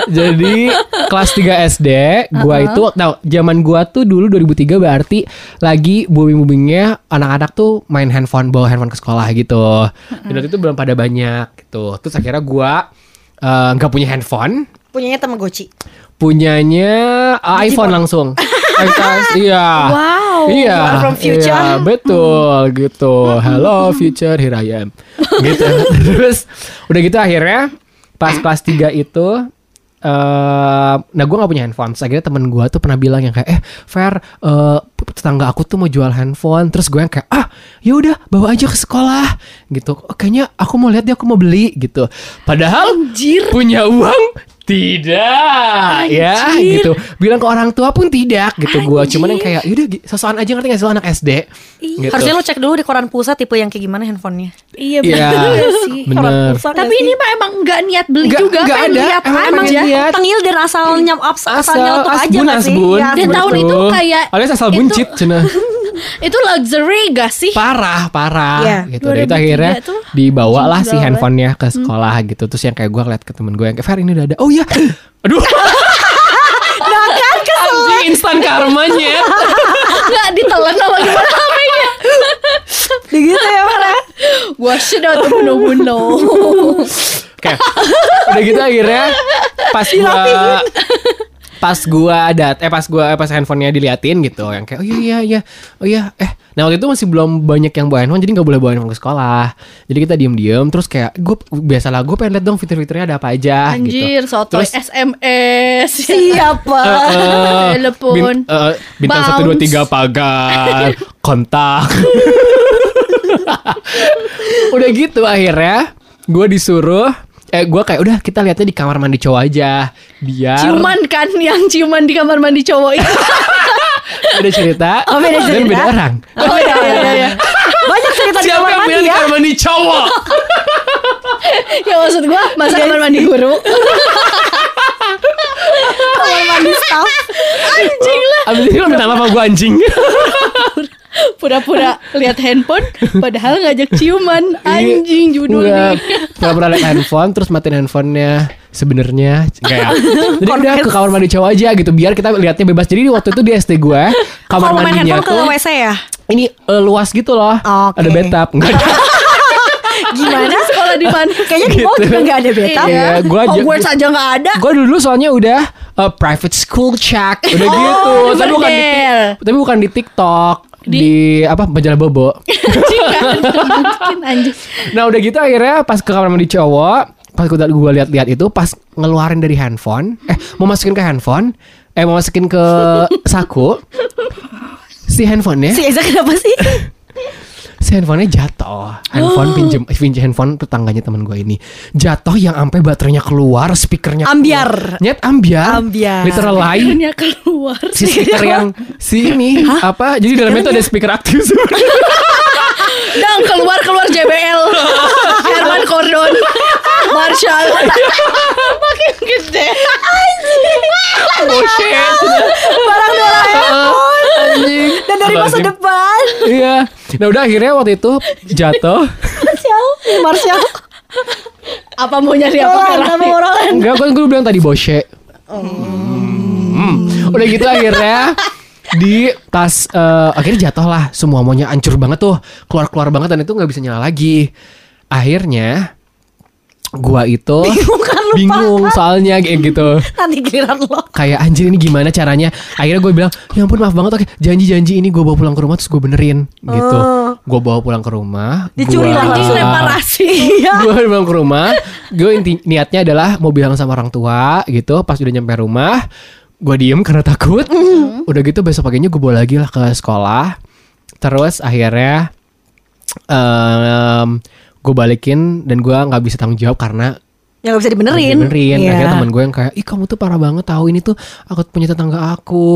Jadi kelas 3 SD, gua itu tahu zaman gua tuh dulu 2003 berarti lagi booming-boomingnya anak-anak tuh main handphone, bawa handphone ke sekolah gitu. Dan waktu itu belum pada banyak gitu. Terus akhirnya gua eh, nggak punya handphone, Punyanya Tamagotchi. punyanya uh, iPhone langsung. iPhone, iya. Wow. Iya. You are from future. Iya, betul gitu. Hello future, here I am. gitu. Terus udah gitu akhirnya pas kelas 3 itu eh nah gue gak punya handphone akhirnya temen gue tuh pernah bilang yang kayak eh Fer eh, tetangga aku tuh mau jual handphone terus gue yang kayak ah ya udah bawa aja ke sekolah gitu "Oh, kayaknya aku mau lihat dia aku mau beli gitu padahal punya uang tidak ya gitu bilang ke orang tua pun tidak gitu gue cuman yang kayak yaudah sosokan aja ngerti gak sih lo anak SD gitu. Harusnya lo cek dulu di koran pulsa tipe yang kayak gimana handphonenya. Iya Iya, bener sih. bener. Pulsa Tapi ini mah emang nggak niat beli Nggak- juga, nggak pengen ada. lihat Emang- emang lihat. tengil dan asal nyam asal, asal asal nyeletuk aja asbun sih? asbun Ya, Dan tahun itu kayak alias asal itu- buncit cina Itu luxury gak sih? parah parah Iya. gitu Dan itu 2003 akhirnya tuh dibawa lah si gawat. handphonenya ke sekolah gitu terus yang kayak gue ngeliat ke temen gue yang kayak Fer ini udah ada oh iya aduh Anjing instan karmanya Nggak ditelan sama gimana namanya? gitu ya Farah. Gua sudah tuh bunuh-bunuh. Oke. Udah gitu akhirnya pas gua pas gua dat eh pas gua eh, pas handphonenya diliatin gitu yang kayak oh iya iya iya oh iya eh nah waktu itu masih belum banyak yang bawa handphone jadi nggak boleh bawa handphone ke sekolah jadi kita diem diem terus kayak gue biasalah gue pengen lihat dong fitur-fiturnya ada apa aja Anjir, gitu sotoy Terus- SMS. Siapa? Eh, eh, Telepon. bin- eh, bintang Bounce. satu dua tiga pagar kontak udah gitu akhirnya gue disuruh eh gue kayak udah kita lihatnya di kamar mandi cowok aja biar Ciuman kan yang ciuman di kamar mandi cowok itu. ada cerita Oh, beda dan cerita. beda orang Oh iya iya iya. Banyak cerita di siapa kamar yang mandi di ya. kamar mandi cowok Ya maksud gua masa kamar mandi guru. Kamar mandi staff. Anjing lah. abis itu lo minta maaf sama gue anjing Pura-pura lihat handphone padahal ngajak ciuman. Anjing judulnya. Pernah liat handphone terus matiin handphonenya sebenarnya kayak jadi udah ke kamar mandi cowok aja gitu biar kita lihatnya bebas jadi waktu itu di SD gue kamar Kalau main mandinya handphone ke tuh WC ya? ini eh, luas gitu loh Oke. ada bathtub nggak ada Gimana? Sekolah di mana? Kayaknya di Gitu. juga gak ada beta. Iya, gua aja- Hogwarts aja nggak ada. gue dulu soalnya udah eh, private school check udah gitu tapi bukan di tapi bukan di TikTok di, Di- apa majalah bobo anjing. nah udah gitu akhirnya pas ke kamar mandi cowok pas gue gue lihat-lihat itu pas ngeluarin dari handphone eh mau masukin ke handphone eh mau masukin ke saku si handphonenya Si Eza kenapa sih? si handphonenya jatuh handphone pinjem pinjem handphone tetangganya teman gue ini jatuh yang sampai baterainya keluar speakernya Ambiar. keluar. nyet ambiar Ambiar. literal lain keluar. si speaker yang si ini apa jadi dalamnya tuh ada speaker aktif sebenarnya Dang keluar keluar JBL. Herman Cordon. Marshall. Makin gede. oh shit Barang Doraemon. anjing Dan dari masa depan. iya nah udah akhirnya waktu itu jatuh Marshall. Marshall. Apa mau nyari apa? Roland. Roland. enggak kan gue bilang tadi boshe Hmm. Udah gitu akhirnya di tas eh, akhirnya jatuh lah semua maunya hancur banget tuh keluar keluar banget dan itu nggak bisa nyala lagi akhirnya gua itu bingung soalnya kayak gitu Nanti giliran lo. kayak anjir ini gimana caranya akhirnya gue bilang ya ampun maaf banget oke janji-janji ini gue bawa pulang ke rumah terus gue benerin gitu Oh. gue bawa pulang ke rumah Dicuri gua- lagi, reparasi. Iya. gue pulang ke rumah gue inti niatnya adalah mau bilang sama orang tua gitu pas udah nyampe rumah gue diem karena takut udah gitu besok paginya gue bawa lagi lah ke sekolah terus akhirnya em gue balikin dan gue nggak bisa tanggung jawab karena Ya gak bisa dibenerin. benerin Iya. akhirnya teman gue yang kayak ih kamu tuh parah banget tahu ini tuh aku punya tetangga aku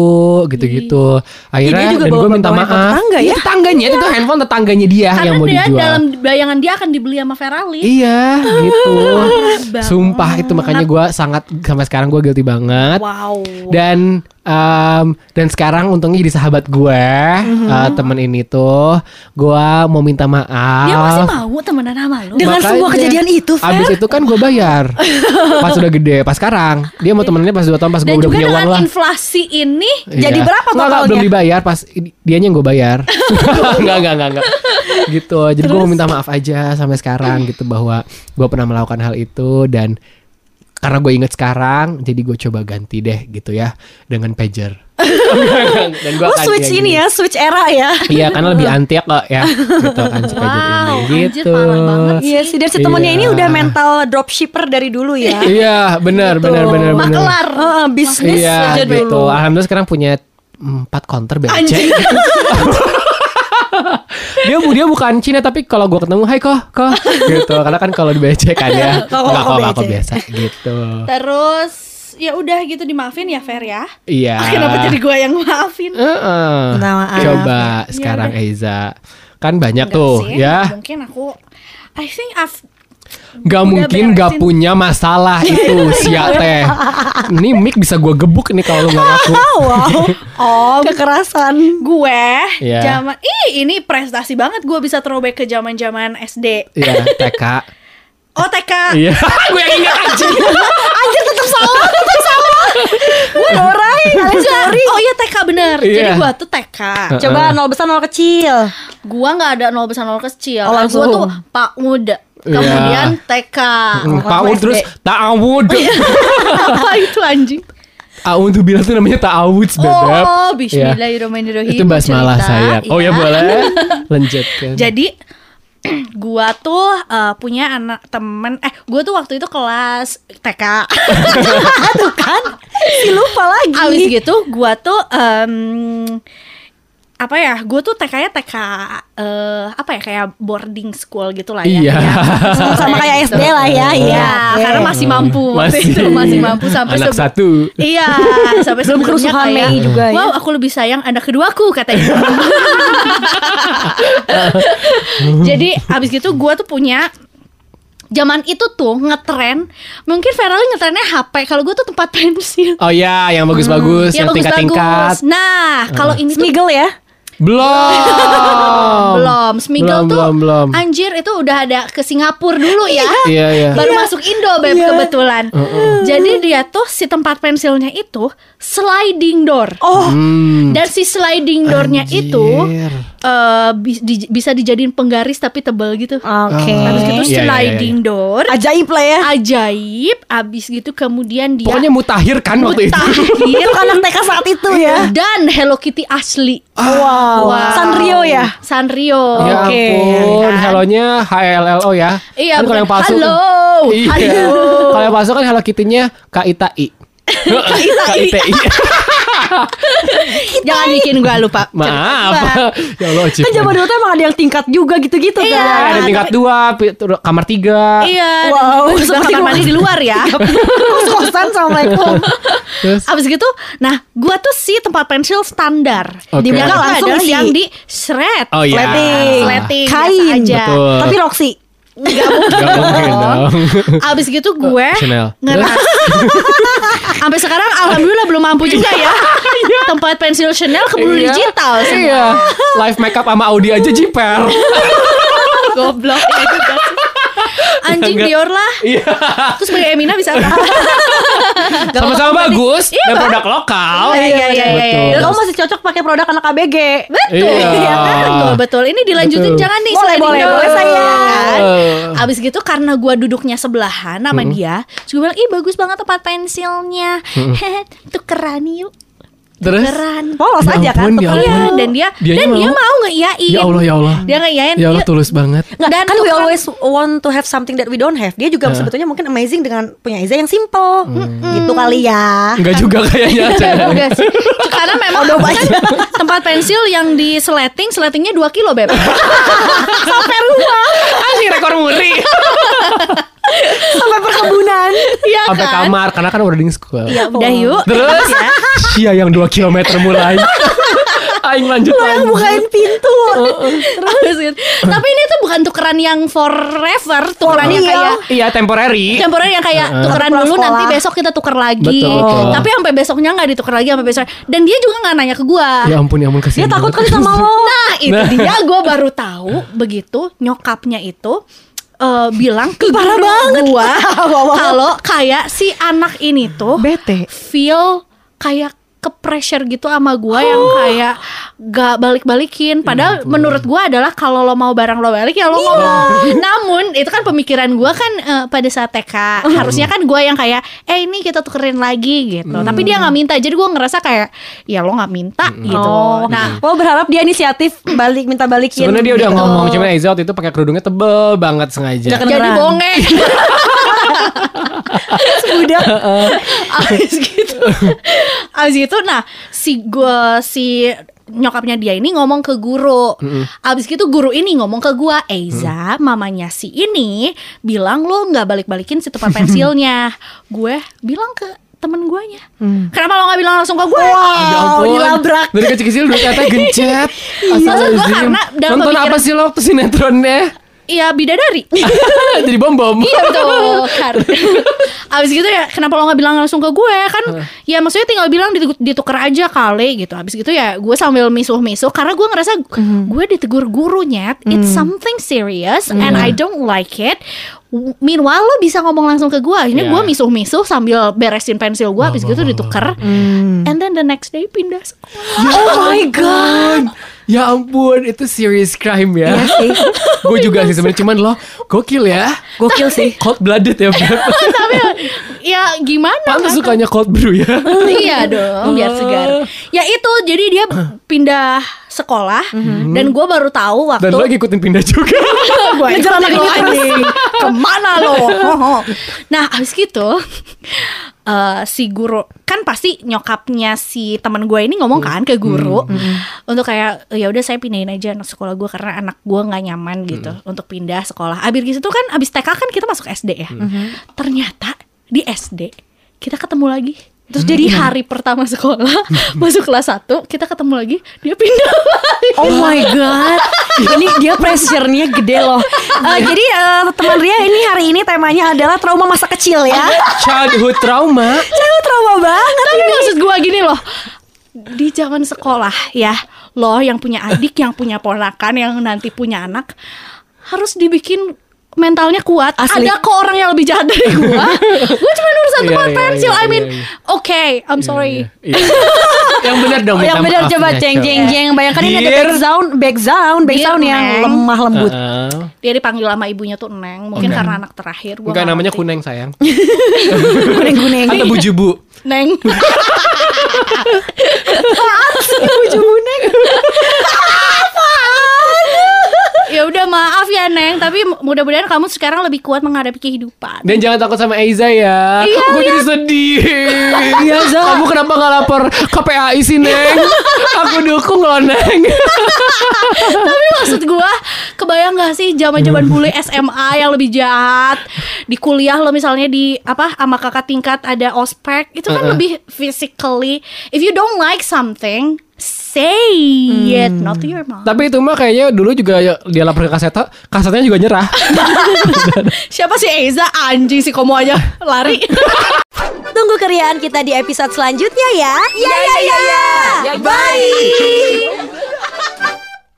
gitu-gitu akhirnya Ih, dia juga dan gue minta maaf tetangga ya? Iya, tetangganya itu tuh handphone tetangganya dia Karena yang mau dia dijual dalam bayangan dia akan dibeli sama Ferali. Iya gitu. Sumpah itu makanya gue sangat Sampai sekarang gue guilty banget Wow. Dan em, Dan sekarang untungnya jadi sahabat gue eh, Temen ini tuh Gue mau minta maaf Dia masih mau temenan sama lu. Dengan semua kejadian itu, Fer. Abis itu kan gue bayar Pas udah gede Pas sekarang Dia mau temennya pas 2 tahun Pas gue udah punya uang dengan lah inflasi ini Jadi Iya. berapa Nggak, nggak, totalnya? belum dibayar pas dianya yang gue bayar. Enggak, enggak, enggak, enggak. Gitu. Jadi gue mau minta maaf aja sampai sekarang gitu bahwa gue pernah melakukan hal itu dan karena gue inget sekarang, jadi gue coba ganti deh gitu ya dengan pager. dan gue Oh switch ini ya, switch era ya. Iya, karena lebih anti kok ya. Gitu kan si pager Wow, ini. anjir, Gitu. Iya sih, dan si temennya Iya. ini udah mental dropshipper dari dulu ya. Iya, benar, benar, benar, benar. Makelar. Heeh, bisnis Iya, aja gitu. dulu. Alhamdulillah sekarang punya empat counter BC. Dia dia bukan Cina tapi kalau gua ketemu hai kok kok gitu karena kan kalau di BC kan ya nggak kok nggak kok biasa gitu Terus ya udah gitu dimaafin ya Fer ya. iya Kenapa jadi gue yang maafin? Heeh. Minta maaf. coba sekarang Eiza kan banyak Enggak tuh sih, ya Mungkin aku I think I've Gak mungkin gak punya masalah itu sia teh ini mic bisa gua gebuk nih kalau lu nggak ngaku wow. Oh, kekerasan. gue Iya. zaman ih ini prestasi banget gue bisa throwback ke zaman-zaman SD. Iya TK Oh TK. iya gue yang ingat anjing Anjir tetap salah, tetap salah. Gue Dorai, sorry. Oh iya TK bener. Jadi Iya. gue tuh TK. Coba nol besar nol kecil. Gua nggak ada nol besar nol kecil. Oh, langsung. Gue tuh Pak Muda. Iya. Kemudian TK. Ta'awud SD. terus ta'awud Apa itu anjing? Ta'awud tuh bilang tuh namanya ta'awud bebek Oh, Bismillahirrahmanirrahim. Itu basmalah saya. Oh ya iya. boleh. Lanjutkan. Jadi gua tuh eh, punya anak temen eh gua tuh waktu itu kelas TK Tuh kan, si lupa lagi. abis gitu gua tuh em, apa ya gue tuh TK-nya TK eh, apa ya kayak boarding school gitu lah ya Iya. Sama, sama kayak SD lah ya, iya. Iya, Oke. karena masih mampu Masih. itu masih mampu sampai Anak satu. Iya, sampai Belum sebelumnya kerusuhan Mei juga ya. Wow, aku lebih sayang anak keduaku katanya. Jadi abis gitu gue tuh punya Zaman itu tuh ngetren Mungkin Ferrari ngetrennya HP Kalau gue tuh tempat pensil Oh ya, yang bagus-bagus, yang bagus-bagus. tingkat-tingkat. Nah, kalau ini tuh Smiggle ya. Belum. belum Smiggle Belum, tuh belum, belum. Anjir itu udah ada ke Singapura dulu ya Iya, iya. Baru masuk Indo Beb Iya. kebetulan Jadi dia tuh si tempat pensilnya itu Sliding door Oh, Hmm. Dan si sliding doornya Anjir. itu eh, bi- di- bisa dijadiin penggaris tapi tebel gitu. oke. Habis gitu Iya, iya, sliding door Ajaib lah ya. ajaib. Abis gitu kemudian dia Pokoknya mutakhir kan waktu itu. mutakhir. Itu anak TK saat itu ya. dan Hello Kitty asli. Wow. Wow. Sanrio ya. Sanrio. Ya Oke. ampun, Kan? hellonya HLLO ya. Iya, kan kalau yang palsu. Halo. Iya. Halo. Kalau yang palsu kan Hello Kitty-nya KITI. KITI. Jangan bikin gua lupa. Maaf. ya Allah. Kan zaman dulu tuh emang ada yang tingkat juga gitu-gitu Iya. kan. Ada tingkat dua, kamar tiga. Iya, Wow, kamar mandi di luar ya. Kos-kosan assalamualaikum. Terus Abis gitu, nah gua tuh si tempat pensil standar. Oke. Di mana Langsung isi. yang di shred. Oh iya. Sleting. Sleting Kain. aja. Betul. Tapi Roxy. Enggak mungkin. Gak mungkin dong. Abis gitu gue Chanel. ngeras. Sampai sekarang alhamdulillah belum mampu juga ya. Tempat pensil Chanel keburu Iya. digital semua. Iya. Live makeup sama Audi aja jiper. Goblok ya juga sih. Anjing Enggak. Dior lah. Iya. Terus sebagai Emina bisa apa? Sama-sama bagus dan produk lokal. Iya iya iya iya. Betul. Dan kamu masih cocok pakai produk anak ABG. Betul, Iya. iya kan? Betul, betul. Ini dilanjutin Betul. jangan nih Boleh, boleh, boleh, sayang. kan? Abis gitu karena gua duduknya sebelahan sama dia, terus gue bilang, ih bagus banget tempat pensilnya, tukeran yuk. Terus? Tukeran. Polos Ya aja kan. ampun, ya tukeran. Iya, ampun. dan dia Dianya dan dia mau? ngeiyain. Ya Allah ya Allah. Dia ngeiyain. Ya Allah yuk. tulus banget. Nggak, Dan kan we tukeran. always want to have something that we don't have. Dia juga sebetulnya mungkin amazing dengan punya Iza yang simple. Gitu kali ya. Enggak juga kayaknya aja. Enggak sih. Karena memang kan tempat pensil yang di sleting, sletingnya 2 kilo beb. Sampai rumah, Anjing rekor muri. sampai perkebunan. Iya Sampai kan? kamar karena kan boarding school. Ya udah yuk. Terus Sia yang 2 km mulai. Aing lanjut Lo yang bukain pintu. Terus gitu. Tapi ini tuh bukan tukeran yang forever, tukeran yang iya. kayak Iya temporary. temporary yang kayak Heeh. tukeran dulu sekolah. nanti besok kita tuker lagi. Betul, betul. Tapi sampai besoknya nggak ditukar lagi sampai besok. Dan dia juga nggak nanya ke gua. Ya ampun ya ampun kasihan. Dia takut kali sama lo. Nah itu Nah. dia gue baru tahu begitu nyokapnya itu eh, bilang ke Parah banget. gua kalau kayak si anak ini tuh Bete. feel kayak ke pressure gitu sama gua yang kayak gak balik-balikin. Padahal menurut gua adalah kalau lo mau barang lo balik ya lo ngomong namun itu kan pemikiran gua kan eh, pada saat TK harusnya kan gua yang kayak eh ini kita tukerin lagi gitu. Tapi dia nggak minta. Jadi gua ngerasa kayak ya lo nggak minta gitu. Oh, nah lo berharap dia inisiatif balik minta balikin. Sebenarnya dia udah gitu. ngomong cuman Aiza waktu itu pakai kerudungnya tebel banget sengaja. Jadi bonge Udah. abis gitu abis itu nah si gua si nyokapnya dia ini ngomong ke guru abis gitu guru ini ngomong ke gua Eiza mamanya si ini bilang lo nggak balik-balikin si tempat pensilnya gue bilang ke temen guanya kenapa lo nggak bilang langsung ke gue Ya ampun. dilabrak. Dari kecil-kecil udah kata gencet. Maksud gua Astagfirullahaladzim. karena dalam Nonton pemikiran- apa sih lo waktu sinetronnya? Iya bidadari. Jadi bom-bom. Iya betul. Kan Abis gitu ya Kenapa lo gak bilang langsung ke gue? Kan ya maksudnya tinggal bilang ditu- Ditukar aja kali gitu. Abis gitu ya Gue sambil misuh-misuh Karena gue ngerasa Gue ditegur gurunya It's something serious And I don't like it Meanwhile lo bisa ngomong langsung ke gue Ini Iya. gue misuh-misuh Sambil beresin pensil gue Abis gitu ditukar And then the next day pindah sekolah Oh my god. Ya ampun, itu serious crime ya. Iya sih. Gue juga sih sebenarnya cuman lo gokil ya. Gokil sih. Cold blooded ya. Tapi ya gimana Pantas kan? sukanya cold brew ya. iya dong biar segar ya itu jadi dia pindah sekolah dan gue baru tahu waktu Dan lo ngikutin pindah juga. gue Ngejar anak ini terus. ke mana lo? Nah abis gitu eh, si guru kan pasti nyokapnya si teman gue ini ngomong kan ke guru untuk kayak ya udah saya pindahin aja anak sekolah gue karena anak gue nggak nyaman gitu untuk pindah sekolah. Abis gitu kan abis TK kan kita masuk SD ya. Ternyata di SD kita ketemu lagi Terus jadi hari pertama sekolah masuk kelas 1 kita ketemu lagi dia pindah lagi. Oh my god, ini dia pressure-nya gede loh. Eh, jadi eh, teman Ria ini hari ini temanya adalah trauma masa kecil ya. Childhood trauma. Cewek trauma banget. Tapi maksud gua gini loh Di zaman sekolah ya Lo yang punya adik Yang punya ponakan Yang nanti punya anak Harus dibikin mentalnya kuat Asli. Ada kok orang yang lebih jahat dari gua Gue cuma urusan Iya, tempat iya, pensil iya, I mean iya, iya. Oke I'm sorry Iya. Yang benar dong. yang minta benar coba jeng jeng jeng. Bayangkan ini ada Dear. back sound, back sound, back sound yang Neng. lemah lembut. Heeh. Dia dipanggil sama ibunya tuh Neng Mungkin Oke. karena anak terakhir gua Enggak nggak namanya ngerti. kuneng sayang. Kuning kuning. Atau bujubu. Neng. Ya udah maaf ya Neng Tapi mudah-mudahan kamu sekarang lebih kuat menghadapi kehidupan Dan jangan takut sama Eiza ya. Iya, Gue jadi sedih. Iya, Za. Kamu kenapa gak lapor KPAI sih, Neng? Aku dukung loh, Neng. Tapi maksud gua kebayang gak sih zaman-zaman bule SMA yang lebih jahat di kuliah lo misalnya di apa sama kakak tingkat ada ospek itu kan Uh-uh. lebih physically if you don't like something say it not to your mom Tapi itu mah kayaknya dulu juga ya- dia lapor ke kaset, kasetnya juga nyerah. siapa sih Eza anjing si komo aja lari Tunggu keriaan kita di episode selanjutnya ya. Ya ya ya. ya. Bye.